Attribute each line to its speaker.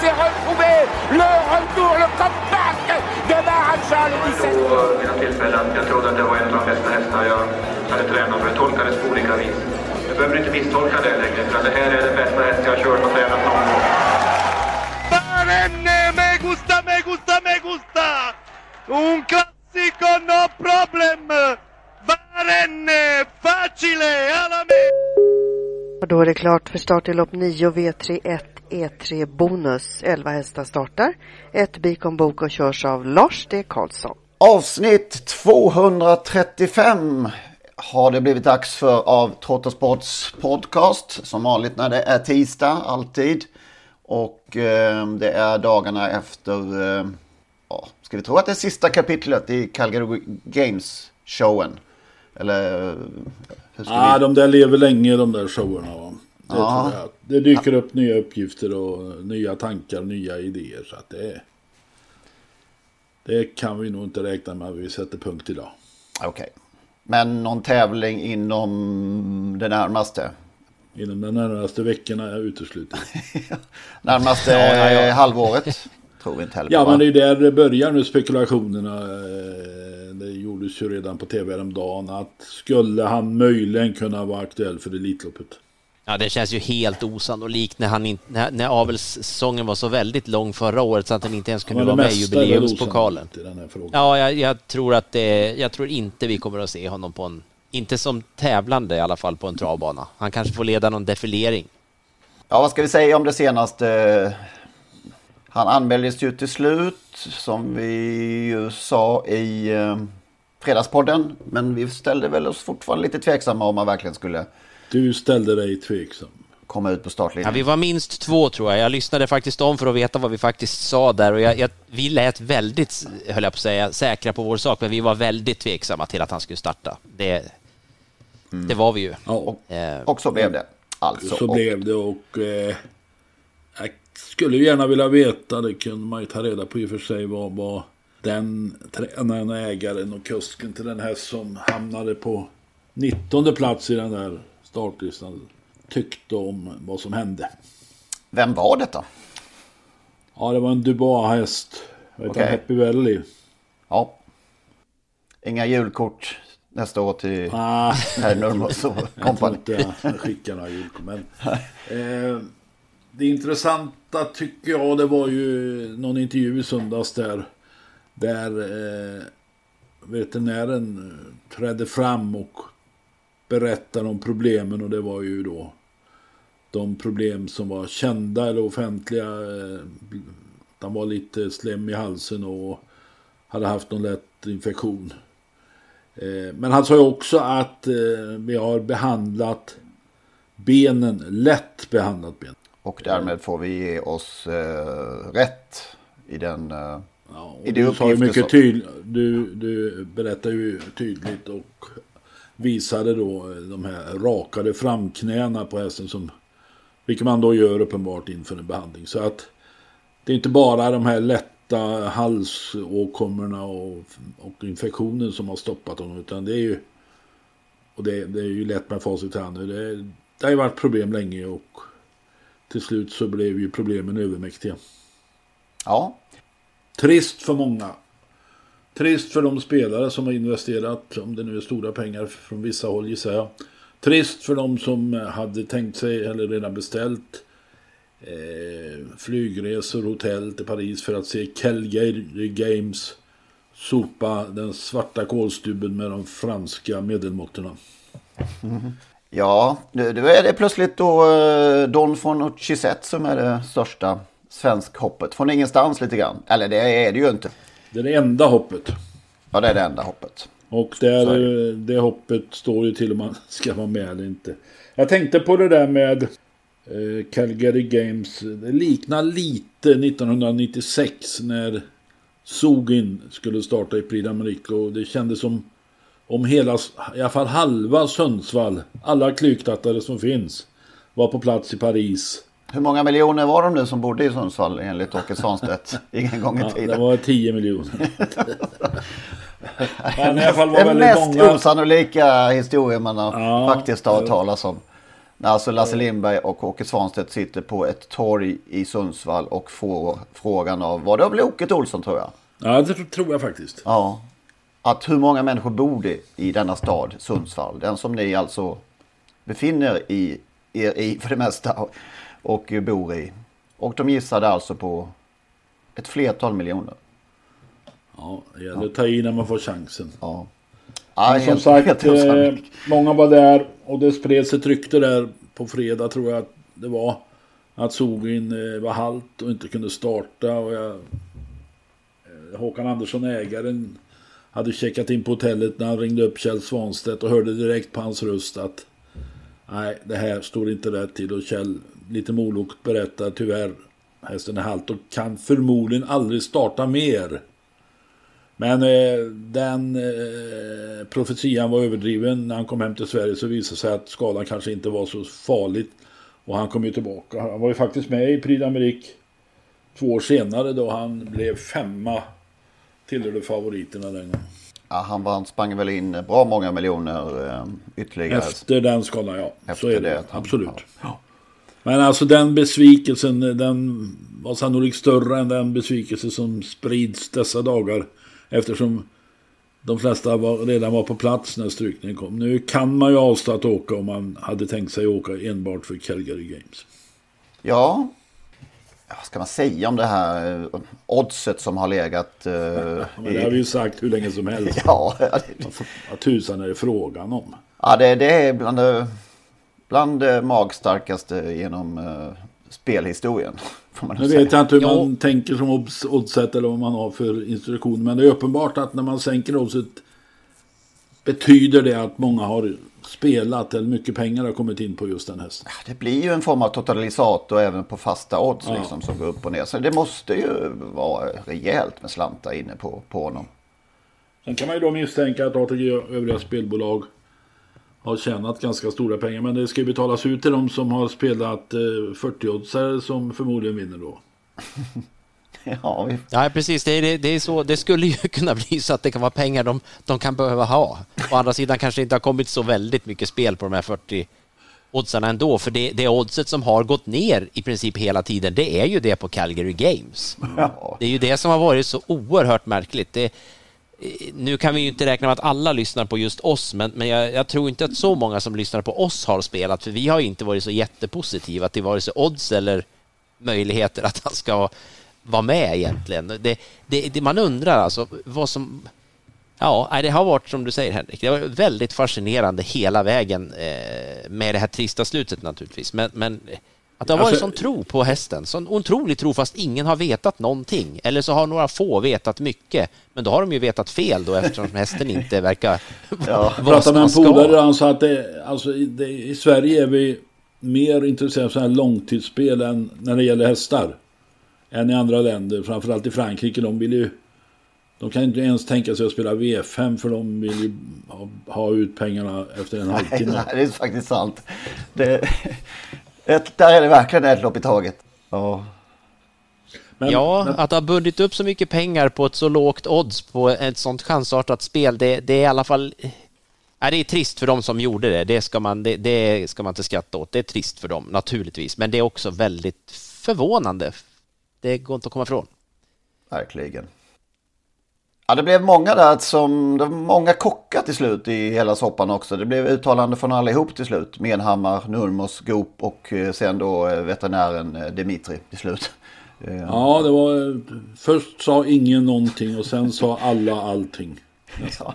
Speaker 1: S'est retrouvé. Le retour, le comeback de Maharaja le 17.
Speaker 2: Vid mina tillfällen. Jag trodde att det var en av de bästa hästar jag hade tränat för. Det tolkades på olika vis. Du behöver inte misstolka det längre. För det här är den bästa häst jag har kört och tränat någon gång.
Speaker 3: Barenne, me gusta, me gusta, me gusta! Un classico, no problem! Barenne, facile, alla me!
Speaker 4: Och då är det klart för start i lopp 9 V31 E3 Bonus. 11 hästar startar. Ett Bikon Bok och körs av Lars D. Karlsson.
Speaker 5: Avsnitt 235 har det blivit dags för av Trottosports podcast. Som vanligt när det är tisdag, alltid. Och eh, det är dagarna efter, eh, ja, ska vi tro att det är sista kapitlet i Calgary Games-showen? Eller hur ska
Speaker 6: Ja,
Speaker 5: vi...
Speaker 6: de där lever länge de där showerna. Va? Det,
Speaker 5: Ja.
Speaker 6: tror jag. det dyker upp nya uppgifter och nya tankar, nya idéer. Så att det, det kan vi nog inte räkna med att vi sätter punkt idag.
Speaker 5: Okej. Men någon tävling inom det närmaste?
Speaker 6: Inom de närmaste veckorna är jag utesluten.
Speaker 5: Närmaste
Speaker 6: Ja, ja, ja.
Speaker 5: halvåret? Tror vi inte heller
Speaker 6: Ja, men det är där det börjar nu spekulationerna. Eh, Det gjordes ju redan på tv häromdagen att skulle han möjligen kunna vara aktuell för Elitloppet.
Speaker 7: Ja, det känns ju helt osannolikt när, han in, när, när avelssäsongen var så väldigt lång förra året så att han inte ens kunde vara med i jubileumspokalen.
Speaker 6: osannolikt i den här frågan.
Speaker 7: Ja, jag, jag tror att det, jag tror inte vi kommer att se honom på en, inte som tävlande i alla fall på en travbana. Han kanske får leda någon defilering.
Speaker 5: Ja, vad ska vi säga om det senaste? Han anmäldes ju till slut, som vi ju sa i eh, Fredagspodden. Men vi ställde väl oss fortfarande lite tveksamma om han verkligen skulle
Speaker 6: Du ställde dig tveksam.
Speaker 5: komma ut på
Speaker 7: Ja,
Speaker 5: startlinjen.
Speaker 7: vi var minst två tror jag. Jag lyssnade faktiskt om för att veta vad vi faktiskt sa där och jag, jag, vi lät väldigt, höll jag på att säga, säkra på vår sak, men vi var väldigt tveksamma till att han skulle starta. Det, det var vi ju.
Speaker 6: Ja,
Speaker 7: Eh,
Speaker 5: Och så blev det. Alltså,
Speaker 6: så
Speaker 5: och,
Speaker 6: blev det och eh, jag skulle gärna vilja veta, det kunde man ju ta reda på i och för sig, vad, vad den tränaren, ägaren och kusken till den här som hamnade på 19 plats i den där startlistan tyckte om vad som hände.
Speaker 5: Vem var detta?
Speaker 6: Ja, det var en Dubois-häst. Vad heter han? Happy Valley.
Speaker 5: Ja. Inga julkort nästa år till
Speaker 6: Ah,
Speaker 5: herr Nurmos och
Speaker 6: jag tror
Speaker 5: kompani.
Speaker 6: inte jag skickar några julkort. Men, eh, det intressanta tycker jag det var ju någon intervju i söndags där. Där eh, veterinären eh, trädde fram och berättade om problemen och det var ju då de problem som var kända eller offentliga. Eh, han var lite slem i halsen och hade haft någon lätt infektion. Eh, Men han sa ju också att eh, vi har behandlat benen, lätt behandlat ben.
Speaker 5: Och därmed får vi ge oss eh, rätt i den... Eh,
Speaker 6: Ja, du sa mycket tydligt, du, du berättar ju tydligt och visade då de här rakade framknäna på hästen som vilket man då gör uppenbart inför en behandling. Så att det är inte bara de här lätta halsåkommorna och, och infektionen som har stoppat honom utan det är ju och det, det är ju lätt med facit i hand. Det, det har ju varit problem länge och till slut så blev ju problemen övermäktiga.
Speaker 5: ja,
Speaker 6: Trist för många. Trist för de spelare som har investerat, om det nu är stora pengar från vissa håll gissar jag. Trist för de som hade tänkt sig eller redan beställt eh, flygresor, hotell till Paris för att se Calgary Games sopa den svarta kolstuben med de franska medelmåttorna.
Speaker 5: Ja, nu, är det plötsligt då eh, Don von Chisette som är det största svenskhoppet. Från ingenstans lite grann. Eller det är det ju inte.
Speaker 6: Det är det enda hoppet.
Speaker 5: Ja, det är det enda hoppet.
Speaker 6: Och där, det hoppet står ju till om man ska vara med eller inte. Jag tänkte på det där med eh, Calgary Games. Det liknar lite 1996 när Sogin skulle starta i Prix d'Amérique. Och det kändes som om hela, i alla fall halva Sundsvall, alla klyktattare som finns, var på plats i Paris.
Speaker 5: Hur många miljoner var de nu som bodde i Sundsvall enligt Åke Svanstedt en gång i
Speaker 6: Ja,
Speaker 5: tiden?
Speaker 6: det var 10 miljoner. Men i alla fall var
Speaker 5: Den mest
Speaker 6: många.
Speaker 5: osannolika historien man har
Speaker 6: Ja,
Speaker 5: faktiskt har hört
Speaker 6: ja.
Speaker 5: talas om. När alltså Lasse Lindberg och Åke Svanstedt sitter på ett torg i Sundsvall och får frågan av, var det av Loket Olsson tror jag?
Speaker 6: Ja, det tror jag faktiskt.
Speaker 5: Ja. Att hur många människor bor det i denna stad, Sundsvall? Den som ni alltså befinner i, er i för det mesta och bor i. Och de gissade alltså på ett flertal miljoner.
Speaker 6: Ja, det gäller att ta i när man får chansen.
Speaker 5: Ja.
Speaker 6: Men som sagt, eh, många var där och det spreds ett rykte där på fredag tror jag att det var. Att Sogin eh, var halt och inte kunde starta. Och jag, eh, Håkan Andersson, ägaren, hade checkat in på hotellet när han ringde upp Kjell Svanstedt och hörde direkt på hans röst att nej, det här står inte rätt till. Och Kjell lite molokt berättar tyvärr hästen är halt och kan förmodligen aldrig starta mer. Men eh, den eh, profetian var överdriven. När han kom hem till Sverige så visade det sig att skadan kanske inte var så farligt. Och han kom ju tillbaka. Han var ju faktiskt med i Prix d'Amérique två år senare då han blev femma. Tillhörde favoriterna den gången.
Speaker 5: Ja, han vann, sprang väl in bra många miljoner eh, ytterligare.
Speaker 6: Efter den skadan, ja. så
Speaker 5: Efter
Speaker 6: är det.
Speaker 5: det han-
Speaker 6: Absolut. Men alltså den besvikelsen, den var sannolikt större än den besvikelse som sprids dessa dagar. Eftersom de flesta var, redan var på plats när strykningen kom. Nu kan man ju avstå att åka om man hade tänkt sig åka enbart för Calgary Games.
Speaker 5: Ja, vad ska man säga om det här eh, oddset som har legat? eh,
Speaker 6: Men det har vi ju sagt hur länge som helst.
Speaker 5: Ja,
Speaker 6: Vad tusan är det frågan om?
Speaker 5: Ja, det, det är bland det, bland det magstarkaste genom uh, spelhistorien. Får man
Speaker 6: Nu
Speaker 5: säga.
Speaker 6: vet jag inte hur man tänker som odds- oddset eller vad man har för instruktioner. Men det är uppenbart att när man sänker oddset betyder det att många har spelat eller mycket pengar har kommit in på just den hästen.
Speaker 5: Det blir ju en form av totalisator även på fasta odds
Speaker 6: Ja.
Speaker 5: liksom, som går upp och ner. Så det måste ju vara rejält med slantar inne på, på honom.
Speaker 6: Sen kan man ju då misstänka att ATG och övriga spelbolag har tjänat ganska stora pengar. Men det ska ju betalas ut till de som har spelat eh, 40-oddsare som förmodligen vinner då.
Speaker 5: Ja, vi...
Speaker 7: Ja, precis. Det, det, det, är så, det skulle ju kunna bli så att det kan vara pengar de, de kan behöva ha. Å andra sidan kanske det inte har kommit så väldigt mycket spel på de här 40 oddsarna ändå, för det, det oddset som har gått ner i princip hela tiden, det är ju det på Calgary Games.
Speaker 5: Ja.
Speaker 7: Det är ju det som har varit så oerhört märkligt. Det, nu kan vi ju inte räkna med att alla lyssnar på just oss, men, men jag, jag tror inte att så många som lyssnar på oss har spelat, för vi har ju inte varit så jättepositiva till vare sig odds eller möjligheter att han ska vara med egentligen. Det, det, det, man undrar alltså vad som... Ja, det har varit som du säger Henrik, det var väldigt fascinerande hela vägen eh, med det här trista slutet naturligtvis. Men, men att det har varit
Speaker 6: Alltså-
Speaker 7: sån tro på hästen, sån otrolig tro fast ingen har vetat någonting. Eller så har några få vetat mycket, men då har de ju vetat fel då eftersom hästen inte verkar
Speaker 6: Jag
Speaker 7: vara
Speaker 6: pratade
Speaker 7: som
Speaker 6: med en
Speaker 7: han ska.
Speaker 6: polare och han sa att det, alltså, det, i Sverige är vi mer intresserade av sådana här långtidsspel än när det gäller hästar. Än i andra länder, framförallt i Frankrike. De vill ju... De kan inte ens tänka sig att spela V5 för de vill ju ha, ha ut pengarna efter en halvtimme.
Speaker 5: nej, det är faktiskt sant. Det, ett, där är det verkligen ett lopp i taget. Ja.
Speaker 7: ja, att ha bundit upp så mycket pengar på ett så lågt odds på ett sånt chansartat spel, det, det är i alla fall... Nej, det är trist för dem som gjorde det. Det ska, man, det, det ska man inte skratta åt. Det är trist för dem, naturligtvis. Men det är också väldigt förvånande. Det går inte att komma ifrån.
Speaker 5: Verkligen. Ja, det blev många där som, det var många kockar till slut i hela soppan också. Det blev uttalande från allihop till slut. Menhammar, Nurmos, Goop och eh, sen då eh, veterinären eh, Dimitri till slut.
Speaker 6: Ja, det var... Först sa ingen någonting och sen sa alla allting.
Speaker 5: Ja.